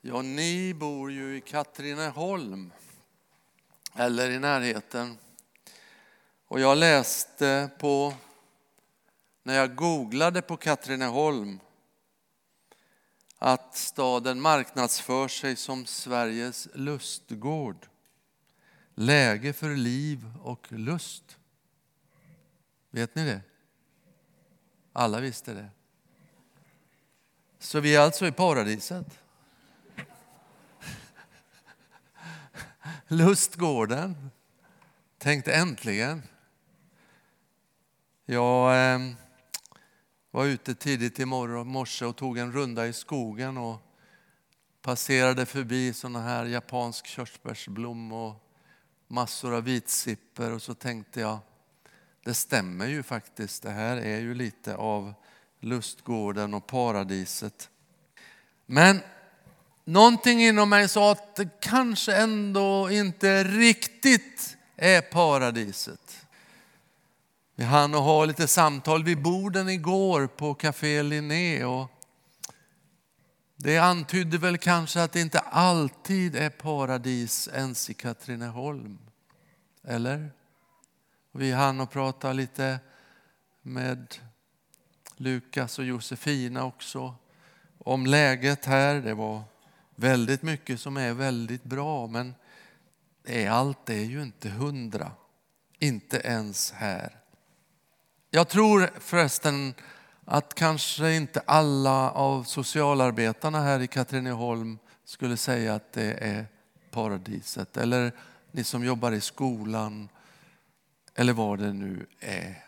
Ja, ni bor ju i Katrineholm, eller i närheten. Och jag läste på, när jag googlade på Katrineholm, att staden marknadsför sig som Sveriges lustgård. Läge för liv och lust. Vet ni det? Alla visste det. Så vi är alltså i paradiset. Lustgården. Tänkte äntligen. Jag eh, var ute tidigt i morse och tog en runda i skogen och passerade förbi såna här japansk körsbärsblom och massor av vitsipper och så tänkte jag, det stämmer ju faktiskt. Det här är ju lite av lustgården och paradiset. Men någonting inom mig sa att det kanske ändå inte riktigt är paradiset. Vi hann ha lite samtal vid borden igår på Café Linné och det antydde väl kanske att det inte alltid är paradis ens i Katrineholm. Eller? Vi hann och prata lite med Lukas och Josefina också om läget här. Det var väldigt mycket som är väldigt bra men allt är ju inte hundra. Inte ens här. Jag tror förresten att kanske inte alla av socialarbetarna här i Katrineholm skulle säga att det är paradiset. Eller ni som jobbar i skolan eller vad det nu är.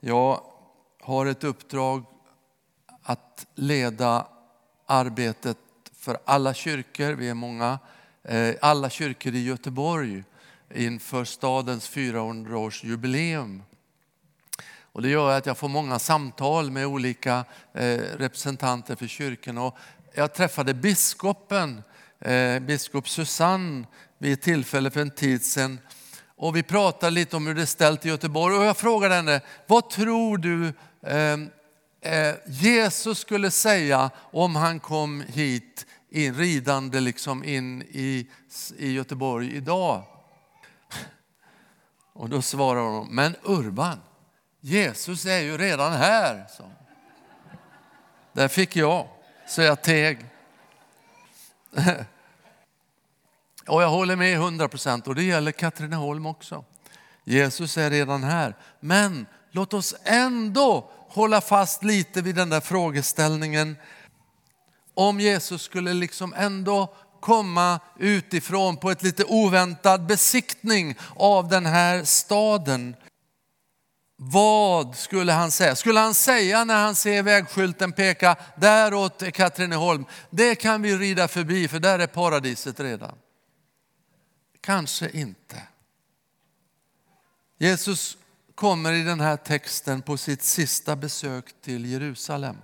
Jag har ett uppdrag att leda arbetet för alla kyrkor, vi är många, eh, alla kyrkor i Göteborg inför stadens 400-årsjubileum. Och det gör att jag får många samtal med olika eh, representanter för kyrkan. Och jag träffade biskopen, eh, biskop Susanne, vid ett tillfälle för en tid sedan. Och vi pratade lite om hur det är ställt i Göteborg. Och jag frågade henne, vad tror du Eh, Jesus skulle säga om han kom hit in, ridande liksom in i, i Göteborg idag? Och då svarar hon, men Urban, Jesus är ju redan här. Så. Där fick jag, så jag teg. Och jag håller med 100 procent och det gäller Katrineholm också. Jesus är redan här. Men låt oss ändå hålla fast lite vid den där frågeställningen. Om Jesus skulle liksom ändå komma utifrån på ett lite oväntad besiktning av den här staden. Vad skulle han säga? Skulle han säga när han ser vägskylten peka däråt Katrineholm, det kan vi rida förbi för där är paradiset redan. Kanske inte. Jesus kommer i den här texten på sitt sista besök till Jerusalem.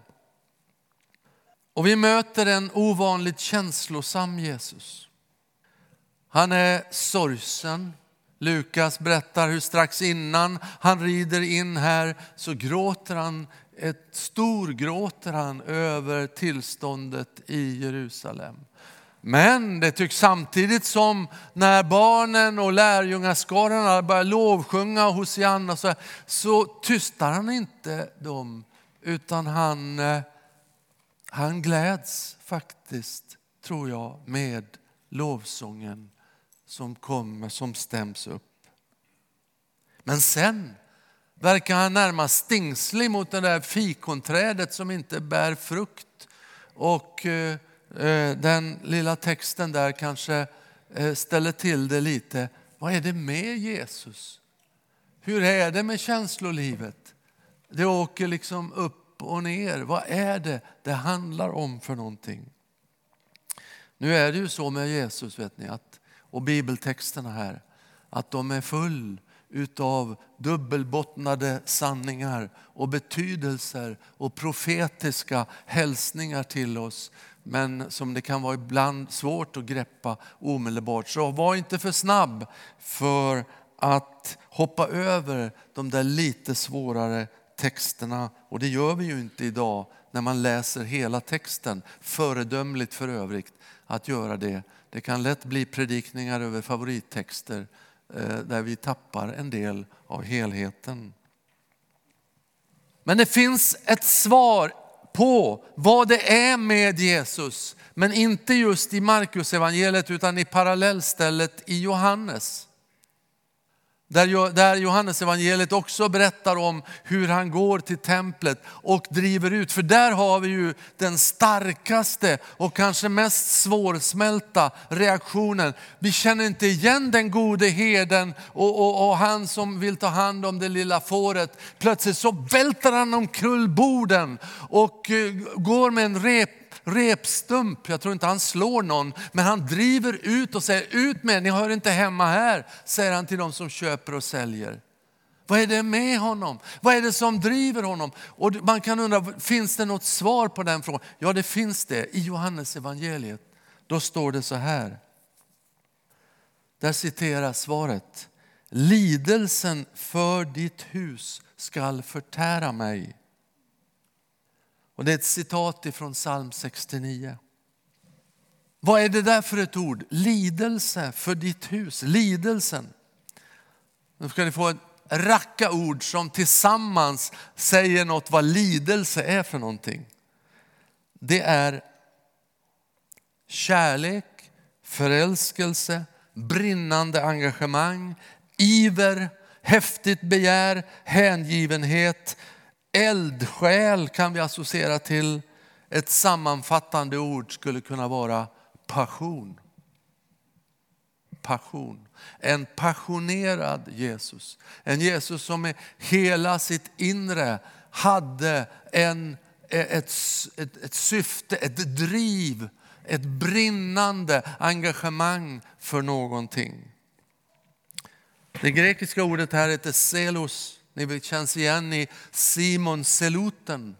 Och vi möter en ovanligt känslosam Jesus. Han är sorgsen, Lukas berättar hur strax innan han rider in här så gråter han, ett storgråter han över tillståndet i Jerusalem. Men det tycks samtidigt som när barnen och lärjungaskarorna börjar lovsjunga Hosianna så, så tystar han inte dem utan han, eh, han gläds faktiskt, tror jag, med lovsången som kommer, som stäms upp. Men sen verkar han närmast stingslig mot det där fikonträdet som inte bär frukt. Och eh, Eh, den lilla texten där kanske eh, ställer till det lite. Vad är det med Jesus? Hur är det med känslolivet? Det åker liksom upp och ner. Vad är det det handlar om för någonting? Nu är det ju så med Jesus vet ni, att och bibeltexterna här, att de är full utav dubbelbottnade sanningar och betydelser och profetiska hälsningar till oss men som det kan vara ibland svårt att greppa omedelbart. Så var inte för snabb för att hoppa över de där lite svårare texterna och det gör vi ju inte idag när man läser hela texten. Föredömligt för övrigt att göra det. Det kan lätt bli predikningar över favorittexter eh, där vi tappar en del av helheten. Men det finns ett svar på vad det är med Jesus, men inte just i Markus evangeliet utan i parallellstället i Johannes. Där Johannes evangeliet också berättar om hur han går till templet och driver ut. För där har vi ju den starkaste och kanske mest svårsmälta reaktionen. Vi känner inte igen den gode heden och, och, och han som vill ta hand om det lilla fåret. Plötsligt så välter han omkull borden och eh, går med en rep repstump. Jag tror inte han slår någon, men han driver ut och säger ut med ni hör inte hemma här, säger han till de som köper och säljer. Vad är det med honom? Vad är det som driver honom? Och man kan undra, finns det något svar på den frågan? Ja, det finns det i Johannes evangeliet. Då står det så här. Där citeras svaret. Lidelsen för ditt hus skall förtära mig. Och det är ett citat från psalm 69. Vad är det där för ett ord? Lidelse för ditt hus, lidelsen. Nu ska ni få en racka ord som tillsammans säger något vad lidelse är för någonting. Det är kärlek, förälskelse, brinnande engagemang, iver, häftigt begär, hängivenhet, Eldsjäl kan vi associera till ett sammanfattande ord skulle kunna vara passion. Passion. En passionerad Jesus. En Jesus som med hela sitt inre hade en, ett, ett, ett syfte, ett driv, ett brinnande engagemang för någonting. Det grekiska ordet här heter selos ni känns igen i Simon Seluten.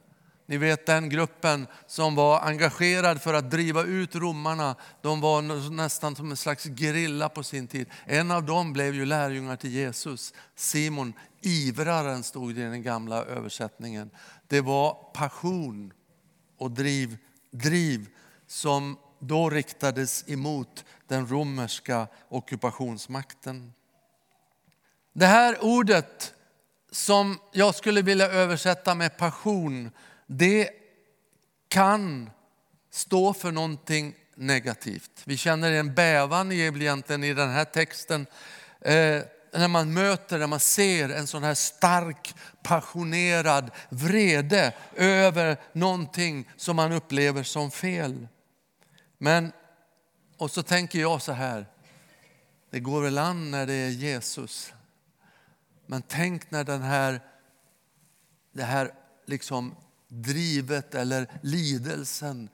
Ni vet den gruppen som var engagerad för att driva ut romarna. De var nästan som en slags gerilla på sin tid. En av dem blev ju lärjungar till Jesus. Simon, ivraren stod det i den gamla översättningen. Det var passion och driv, driv som då riktades emot den romerska ockupationsmakten. Det här ordet som jag skulle vilja översätta med passion, det kan stå för någonting negativt. Vi känner en bävan egentligen i den här texten. Eh, när man möter, när man ser en sån här stark, passionerad vrede över någonting som man upplever som fel. Men, och så tänker jag så här, det går väl an när det är Jesus men tänk när den här, det här liksom drivet eller lidelsen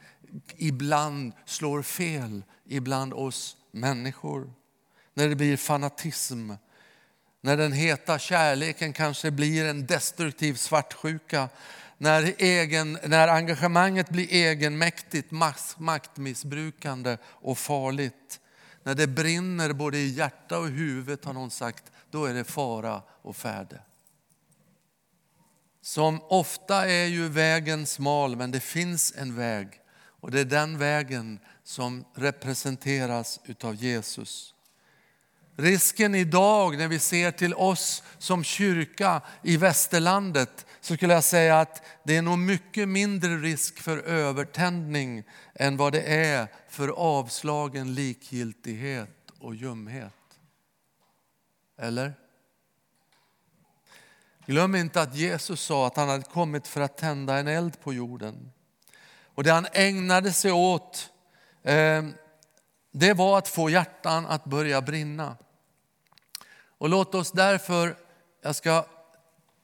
ibland slår fel ibland oss människor. När det blir fanatism, när den heta kärleken kanske blir en destruktiv svartsjuka, när, egen, när engagemanget blir egenmäktigt, maktmissbrukande och farligt. När det brinner både i hjärta och huvud har någon sagt, då är det fara och färde. Som ofta är ju vägen smal, men det finns en väg. Och det är den vägen som representeras utav Jesus. Risken idag när vi ser till oss som kyrka i västerlandet så skulle jag säga att det är nog mycket mindre risk för övertändning än vad det är för avslagen likgiltighet och ljumhet. Eller? Glöm inte att Jesus sa att han hade kommit för att tända en eld på jorden. Och det han ägnade sig åt, eh, det var att få hjärtan att börja brinna. Och låt oss därför, jag ska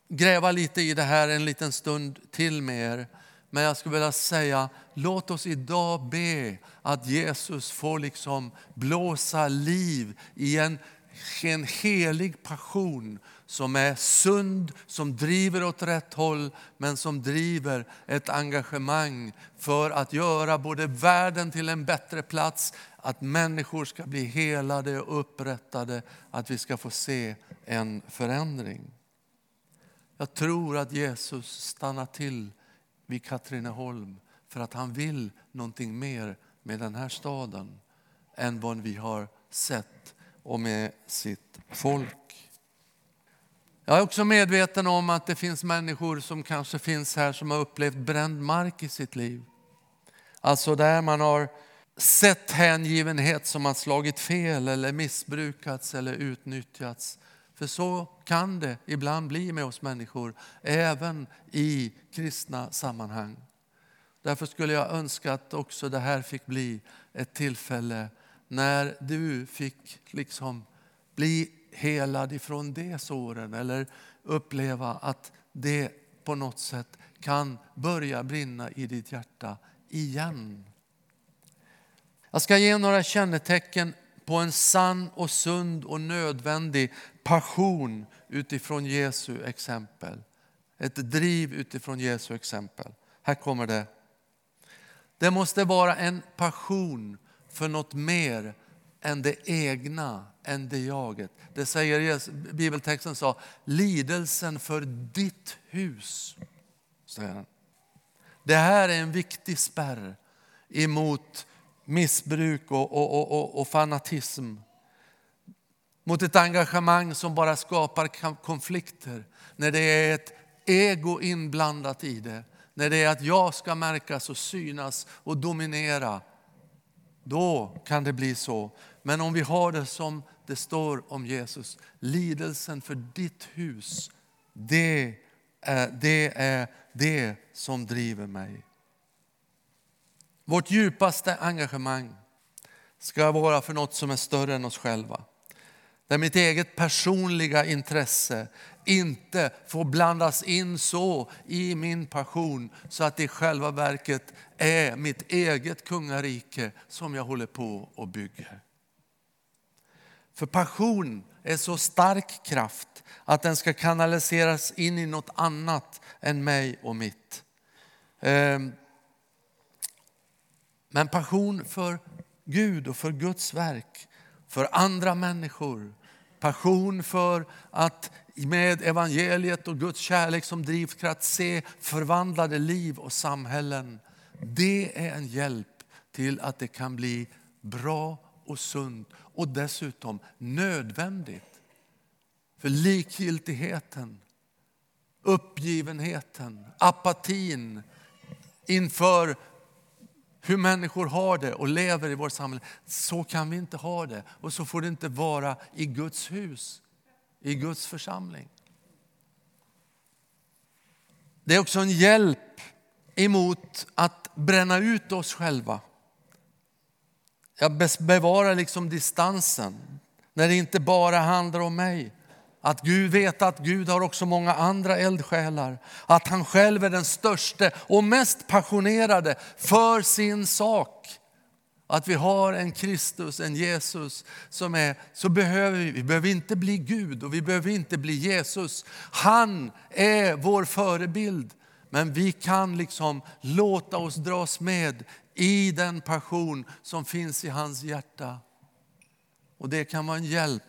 gräva lite i det här en liten stund till med er. Men jag skulle vilja säga, låt oss idag be att Jesus får liksom blåsa liv i en en helig passion som är sund, som driver åt rätt håll, men som driver ett engagemang för att göra både världen till en bättre plats, att människor ska bli helade och upprättade, att vi ska få se en förändring. Jag tror att Jesus stannar till vid Katrineholm för att han vill någonting mer med den här staden än vad vi har sett och med sitt folk. Jag är också medveten om att det finns människor som kanske finns här som har upplevt bränd mark i sitt liv. Alltså där man har sett hängivenhet som har slagit fel eller missbrukats eller utnyttjats. För så kan det ibland bli med oss människor, även i kristna sammanhang. Därför skulle jag önska att också det här fick bli ett tillfälle när du fick liksom bli helad ifrån de såren eller uppleva att det på något sätt kan börja brinna i ditt hjärta igen. Jag ska ge några kännetecken på en sann och sund och nödvändig passion utifrån Jesu exempel. Ett driv utifrån Jesu exempel. Här kommer det. Det måste vara en passion för något mer än det egna, än det jaget. Det säger bibeltexten sa, lidelsen för ditt hus. Säger han. Det här är en viktig spärr emot missbruk och, och, och, och fanatism. Mot ett engagemang som bara skapar konflikter. När det är ett ego inblandat i det. När det är att jag ska märkas och synas och dominera. Då kan det bli så. Men om vi har det som det står om Jesus, lidelsen för ditt hus, det är det, är det som driver mig. Vårt djupaste engagemang ska vara för något som är större än oss själva. Där mitt eget personliga intresse inte får blandas in så i min passion så att det i själva verket är mitt eget kungarike som jag håller på och bygger. För passion är så stark kraft att den ska kanaliseras in i något annat än mig och mitt. Ehm, men passion för Gud och för Guds verk, för andra människor. Passion för att med evangeliet och Guds kärlek som drivkraft se förvandlade liv och samhällen. Det är en hjälp till att det kan bli bra och sunt och dessutom nödvändigt. För likgiltigheten, uppgivenheten, apatin inför hur människor har det och lever i vårt samhälle. Så kan vi inte ha det och så får det inte vara i Guds hus, i Guds församling. Det är också en hjälp emot att bränna ut oss själva. Jag bevarar liksom distansen när det inte bara handlar om mig. Att Gud vet att Gud har också många andra eldsjälar. Att han själv är den största och mest passionerade för sin sak. Att vi har en Kristus, en Jesus som är, så behöver vi, vi behöver inte bli Gud och vi behöver inte bli Jesus. Han är vår förebild. Men vi kan liksom låta oss dras med i den passion som finns i hans hjärta. Och det kan vara en hjälp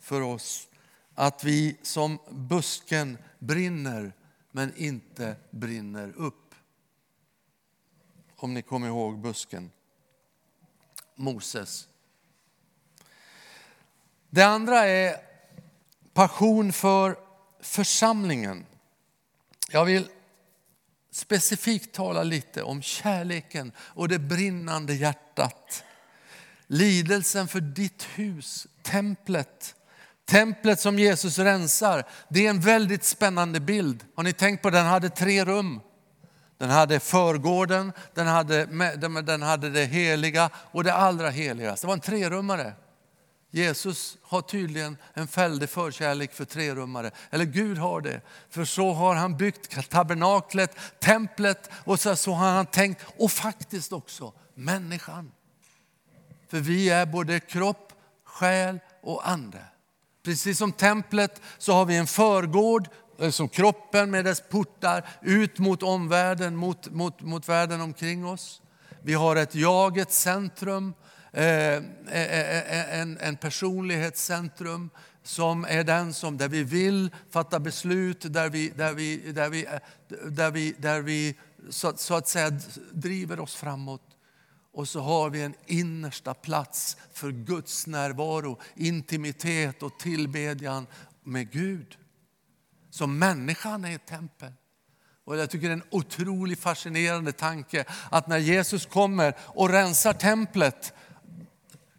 för oss att vi som busken brinner men inte brinner upp. Om ni kommer ihåg busken. Moses. Det andra är passion för församlingen. Jag vill specifikt tala lite om kärleken och det brinnande hjärtat. Lidelsen för ditt hus, templet. Templet som Jesus rensar, det är en väldigt spännande bild. Har ni tänkt på den hade tre rum? Den hade förgården, den hade, den hade det heliga och det allra heligaste. Det var en trerummare. Jesus har tydligen en väldig förkärlek för trerummare. Eller Gud har det. För så har han byggt tabernaklet, templet och så, så har han tänkt, och faktiskt också människan. För vi är både kropp, själ och ande. Precis som templet så har vi en förgård, eh, som kroppen med dess portar ut mot omvärlden, mot, mot, mot världen omkring oss. Vi har ett jagets centrum, eh, eh, en, en personlighetscentrum som är den som, där vi vill fatta beslut, där vi, där vi, där vi, där vi, där vi så, så att säga driver oss framåt. Och så har vi en innersta plats för Guds närvaro, intimitet och tillbedjan med Gud. Så människan är ett tempel. Och jag tycker det är en otroligt fascinerande tanke att när Jesus kommer och rensar templet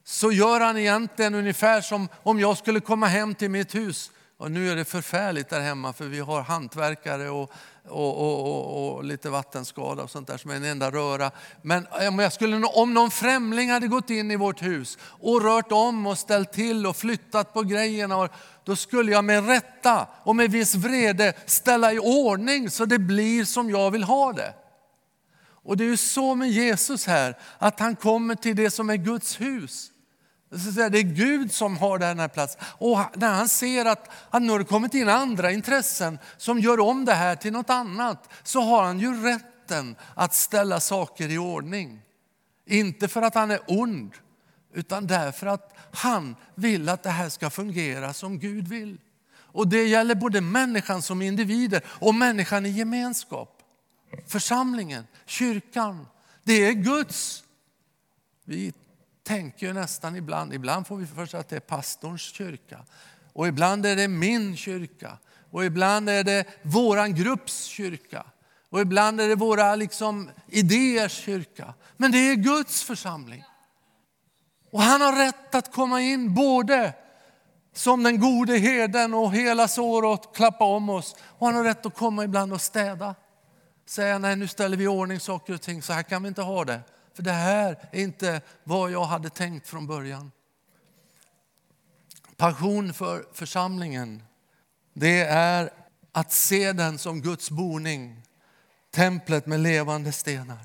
så gör han egentligen ungefär som om jag skulle komma hem till mitt hus. Och nu är det förfärligt där hemma för vi har hantverkare och, och, och, och, och lite vattenskada och sånt där som är en enda röra. Men om, jag skulle, om någon främling hade gått in i vårt hus och rört om och ställt till och flyttat på grejerna, då skulle jag med rätta och med viss vrede ställa i ordning så det blir som jag vill ha det. Och det är ju så med Jesus här, att han kommer till det som är Guds hus. Det är Gud som har den här platsen. Och när han ser att, att nu har det kommit in andra intressen som gör om det här till något annat, så har han ju rätten att ställa saker i ordning. Inte för att han är ond, utan därför att han vill att det här ska fungera som Gud vill. Och det gäller både människan som individer och människan i gemenskap. Församlingen, kyrkan, det är Guds. Vi tänker ju nästan ibland, ibland får vi för oss att det är pastorns kyrka. Och ibland är det min kyrka. Och ibland är det våran grupps kyrka. Och ibland är det våra liksom, idéers kyrka. Men det är Guds församling. Och han har rätt att komma in både som den gode herden och hela såret klappa om oss. Och han har rätt att komma ibland och städa. Säga nej nu ställer vi i ordning saker och ting, så här kan vi inte ha det. För det här är inte vad jag hade tänkt från början. Passion för församlingen, det är att se den som Guds boning, templet med levande stenar.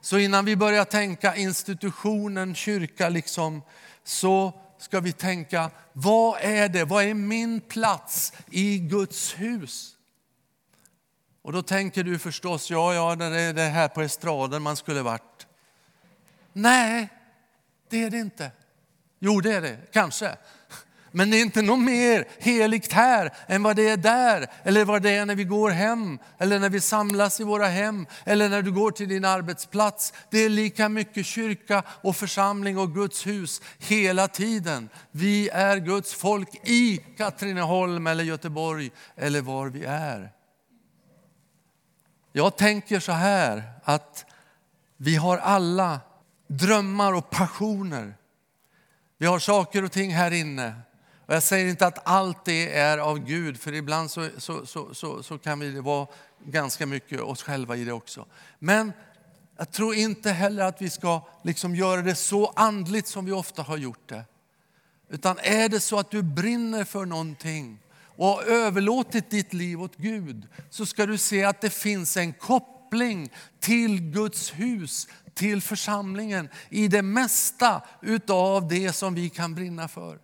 Så innan vi börjar tänka institutionen kyrka, liksom, så ska vi tänka, vad är det? Vad är min plats i Guds hus? Och då tänker du förstås, ja, ja, det är det här på estraden man skulle varit. Nej, det är det inte. Jo, det är det, kanske. Men det är inte något mer heligt här än vad det är där, eller vad det är när vi går hem, eller när vi samlas i våra hem, eller när du går till din arbetsplats. Det är lika mycket kyrka och församling och Guds hus hela tiden. Vi är Guds folk i Katrineholm eller Göteborg eller var vi är. Jag tänker så här att vi har alla drömmar och passioner. Vi har saker och ting här inne. Och jag säger inte att allt det är av Gud, för ibland så, så, så, så, så kan vi vara ganska mycket oss själva i det också. Men jag tror inte heller att vi ska liksom göra det så andligt som vi ofta har gjort det. Utan är det så att du brinner för någonting och har överlåtit ditt liv åt Gud, så ska du se att det finns en koppling till Guds hus, till församlingen i det mesta utav det som vi kan brinna för.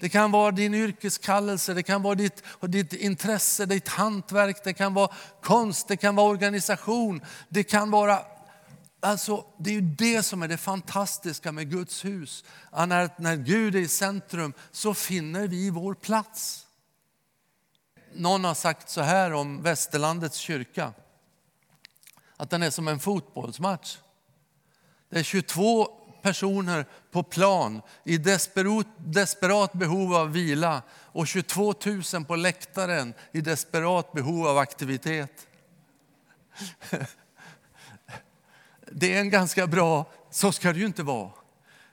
Det kan vara din yrkeskallelse, det kan vara ditt, ditt intresse, ditt hantverk, det kan vara konst, det kan vara organisation. Det kan vara Alltså, det är ju det som är det fantastiska med Guds hus. När, när Gud är i centrum så finner vi vår plats. Någon har sagt så här om Västerlandets kyrka, att den är som en fotbollsmatch. Det är 22 personer på plan i desperat, desperat behov av vila och 22 000 på läktaren i desperat behov av aktivitet. Det är en ganska bra, så ska det ju inte vara.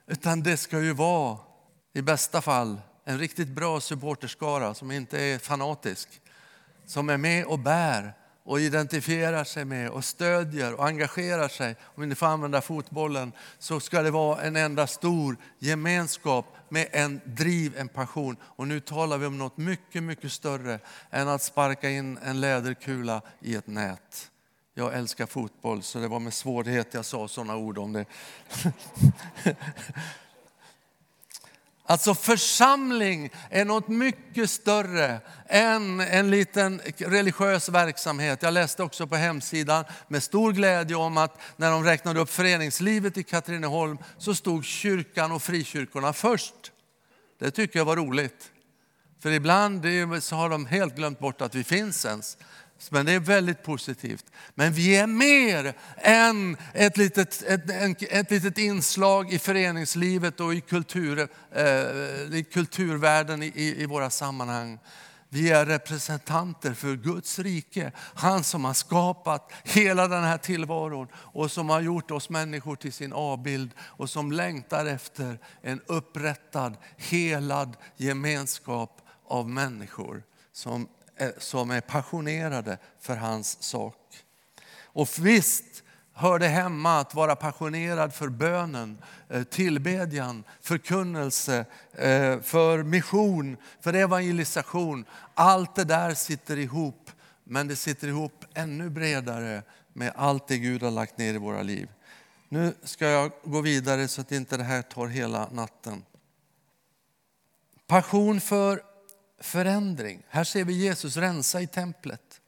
Utan det ska ju vara, i bästa fall, en riktigt bra supporterskara som inte är fanatisk. Som är med och bär och identifierar sig med och stödjer och engagerar sig, om ni får använda fotbollen, så ska det vara en enda stor gemenskap med en driv, en passion. Och nu talar vi om något mycket, mycket större än att sparka in en läderkula i ett nät. Jag älskar fotboll, så det var med svårighet jag sa sådana ord om det. Alltså församling är något mycket större än en liten religiös verksamhet. Jag läste också på hemsidan med stor glädje om att när de räknade upp föreningslivet i Katrineholm så stod kyrkan och frikyrkorna först. Det tycker jag var roligt. För ibland så har de helt glömt bort att vi finns ens. Men det är väldigt positivt. Men vi är mer än ett litet, ett, ett litet inslag i föreningslivet och i, kultur, eh, i kulturvärlden i, i våra sammanhang. Vi är representanter för Guds rike. Han som har skapat hela den här tillvaron och som har gjort oss människor till sin avbild och som längtar efter en upprättad, helad gemenskap av människor som Eh, som är passionerade för hans sak. Och visst hör det hemma att vara passionerad för bönen, eh, tillbedjan, förkunnelse, eh, för mission, för evangelisation. Allt det där sitter ihop, men det sitter ihop ännu bredare med allt det Gud har lagt ner i våra liv. Nu ska jag gå vidare så att inte det här tar hela natten. Passion för förändring. Här ser vi Jesus rensa i templet.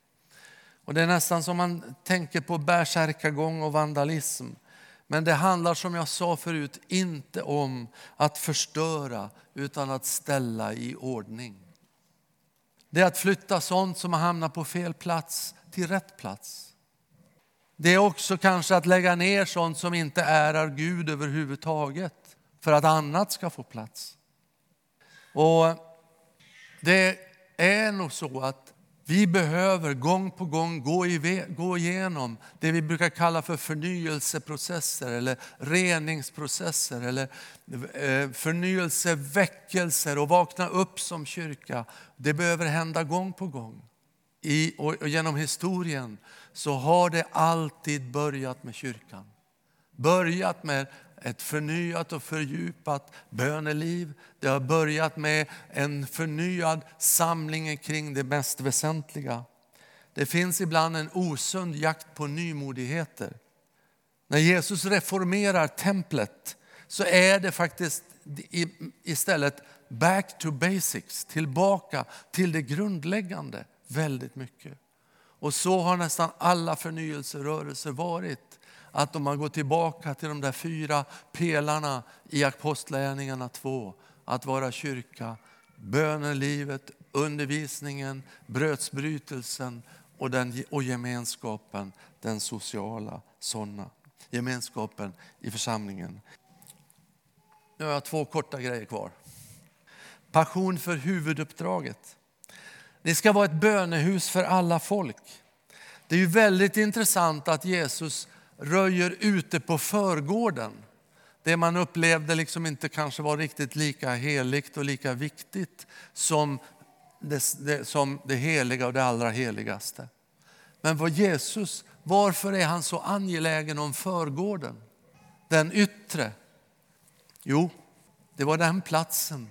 Och Det är nästan som man tänker på bärsärkagång och vandalism. Men det handlar som jag sa förut inte om att förstöra utan att ställa i ordning. Det är att flytta sånt som har hamnat på fel plats till rätt plats. Det är också kanske att lägga ner sånt som inte ärar Gud överhuvudtaget för att annat ska få plats. Och det är nog så att vi behöver gång på gång gå, igenom det vi brukar kalla för förnyelseprocesser eller reningsprocesser eller eh, förnyelseväckelser och vakna upp som kyrka. Det behöver hända gång på gång. I, och genom historien så har det alltid börjat med kyrkan. Börjat med ett förnyat och fördjupat böneliv. Det har börjat med en förnyad samling kring det mest väsentliga. Det finns ibland en osund jakt på nymodigheter. När Jesus reformerar templet så är det faktiskt istället back to basics, tillbaka till det grundläggande väldigt mycket. Och så har nästan alla förnyelserörelser varit att om man går tillbaka till de där fyra pelarna i Apostlagärningarna 2, att vara kyrka, bönelivet, undervisningen, brödsbrytelsen och, den, och gemenskapen, den sociala sådana. Gemenskapen i församlingen. Nu har jag två korta grejer kvar. Passion för huvuduppdraget. Det ska vara ett bönehus för alla folk. Det är ju väldigt intressant att Jesus röjer ute på förgården. Det man upplevde liksom inte kanske var riktigt lika heligt och lika viktigt som det, det, som det heliga och det allra heligaste. Men vad Jesus, varför är han så angelägen om förgården? Den yttre. Jo, det var den platsen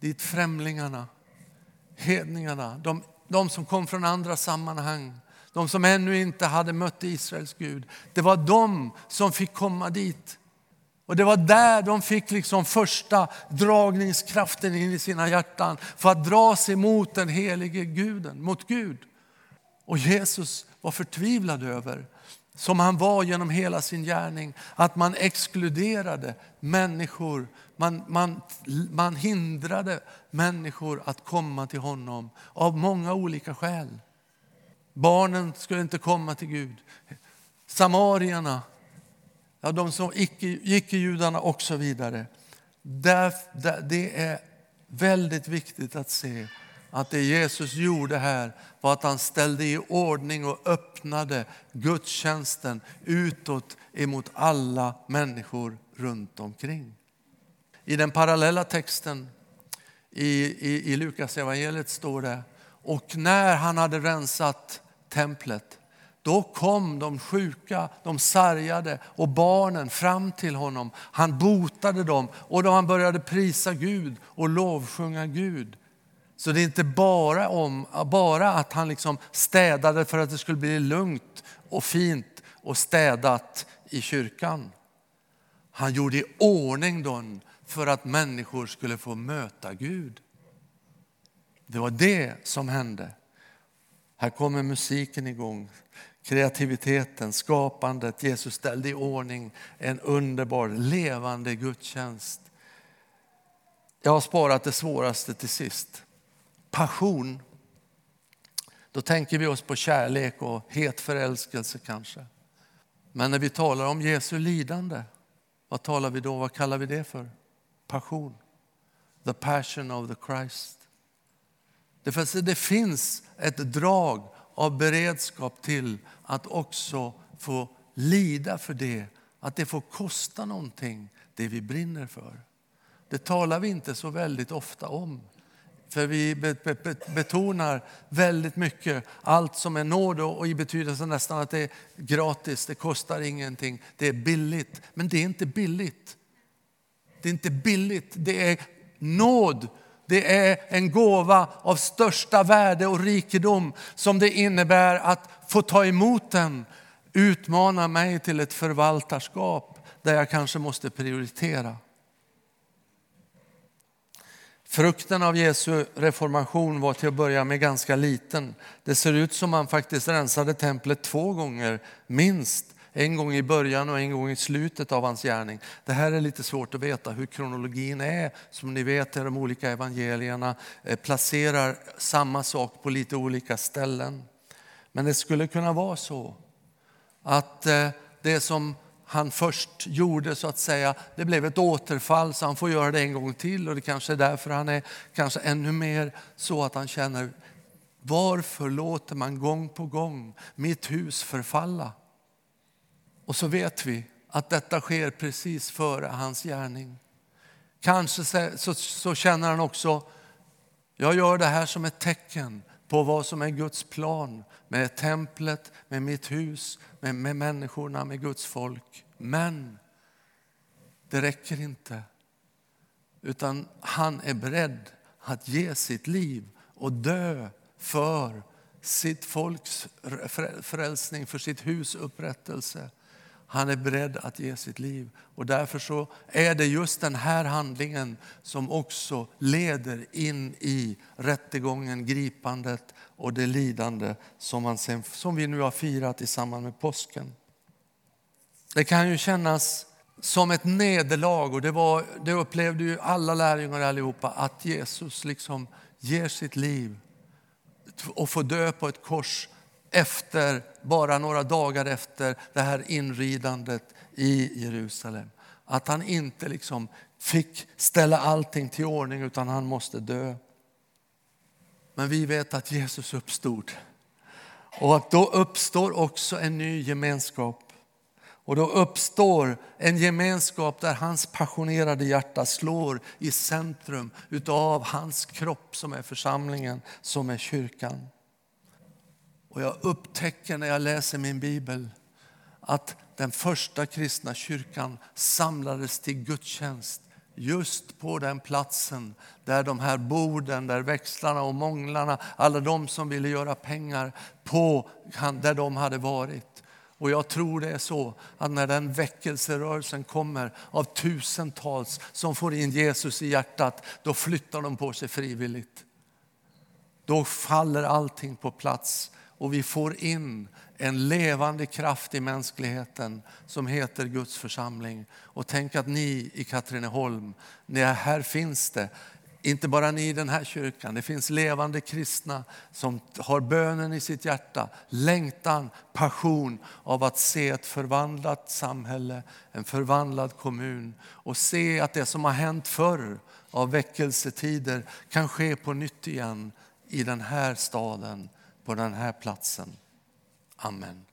dit främlingarna, hedningarna, de, de som kom från andra sammanhang, de som ännu inte hade mött Israels Gud. Det var de som fick komma dit. Och Det var där de fick liksom första dragningskraften in i sina hjärtan för att dra sig mot den helige guden, mot Gud. Och Jesus var förtvivlad över, som han var genom hela sin gärning, att man exkluderade människor, man, man, man hindrade människor att komma till honom av många olika skäl. Barnen skulle inte komma till Gud. Samarierna, ja, de som icke-judarna och så vidare. det är väldigt viktigt att se att det Jesus gjorde här var att han ställde i ordning och öppnade gudstjänsten utåt emot alla människor runt omkring. I den parallella texten i, i, i Lukas evangeliet står det, och när han hade rensat templet. Då kom de sjuka, de sargade och barnen fram till honom. Han botade dem och då han började prisa Gud och lovsjunga Gud. Så det är inte bara, om, bara att han liksom städade för att det skulle bli lugnt och fint och städat i kyrkan. Han gjorde i ordning dem för att människor skulle få möta Gud. Det var det som hände. Här kommer musiken igång, kreativiteten, skapandet. Jesus ställde i ordning en underbar, levande gudstjänst. Jag har sparat det svåraste till sist. passion, då tänker vi oss på kärlek och het förälskelse kanske. Men när vi talar om Jesu lidande, vad talar vi då? Vad kallar vi det för? Passion. The passion of the Christ. Det, det finns ett drag av beredskap till att också få lida för det, att det får kosta någonting, det vi brinner för. Det talar vi inte så väldigt ofta om. För vi betonar väldigt mycket allt som är nåd och i betydelsen nästan att det är gratis, det kostar ingenting, det är billigt. Men det är inte billigt. Det är inte billigt, det är nåd. Det är en gåva av största värde och rikedom som det innebär att få ta emot den. Utmana mig till ett förvaltarskap där jag kanske måste prioritera. Frukten av Jesu reformation var till att börja med ganska liten. Det ser ut som man faktiskt rensade templet två gånger, minst. En gång i början och en gång i slutet av hans gärning. Det här är lite svårt att veta hur kronologin är. Som ni vet är de olika evangelierna eh, placerar samma sak på lite olika ställen. Men det skulle kunna vara så att eh, det som han först gjorde så att säga, det blev ett återfall så han får göra det en gång till och det kanske är därför han är kanske ännu mer så att han känner varför låter man gång på gång mitt hus förfalla? Och så vet vi att detta sker precis före hans gärning. Kanske så, så, så känner han också, jag gör det här som ett tecken på vad som är Guds plan med templet, med mitt hus, med, med människorna, med Guds folk. Men det räcker inte. Utan han är beredd att ge sitt liv och dö för sitt folks frälsning, för sitt hus upprättelse. Han är beredd att ge sitt liv. Och därför så är det just den här handlingen som också leder in i rättegången, gripandet och det lidande som, man sen, som vi nu har firat i samband med påsken. Det kan ju kännas som ett nederlag och det, var, det upplevde ju alla lärjungar allihopa att Jesus liksom ger sitt liv och får dö på ett kors efter, bara några dagar efter det här inridandet i Jerusalem. Att han inte liksom fick ställa allting till ordning utan han måste dö. Men vi vet att Jesus uppstod. Och att då uppstår också en ny gemenskap. Och då uppstår en gemenskap där hans passionerade hjärta slår i centrum utav hans kropp som är församlingen, som är kyrkan. Och jag upptäcker när jag läser min bibel att den första kristna kyrkan samlades till gudstjänst just på den platsen där de här borden, där växlarna och månglarna, alla de som ville göra pengar på där de hade varit. Och jag tror det är så att när den väckelserörelsen kommer av tusentals som får in Jesus i hjärtat, då flyttar de på sig frivilligt. Då faller allting på plats och vi får in en levande kraft i mänskligheten som heter Guds församling. Och tänk att ni i Katrineholm, här finns det inte bara ni i den här kyrkan, det finns levande kristna som har bönen i sitt hjärta, längtan, passion av att se ett förvandlat samhälle, en förvandlad kommun och se att det som har hänt förr av väckelsetider kan ske på nytt igen i den här staden, på den här platsen. Amen.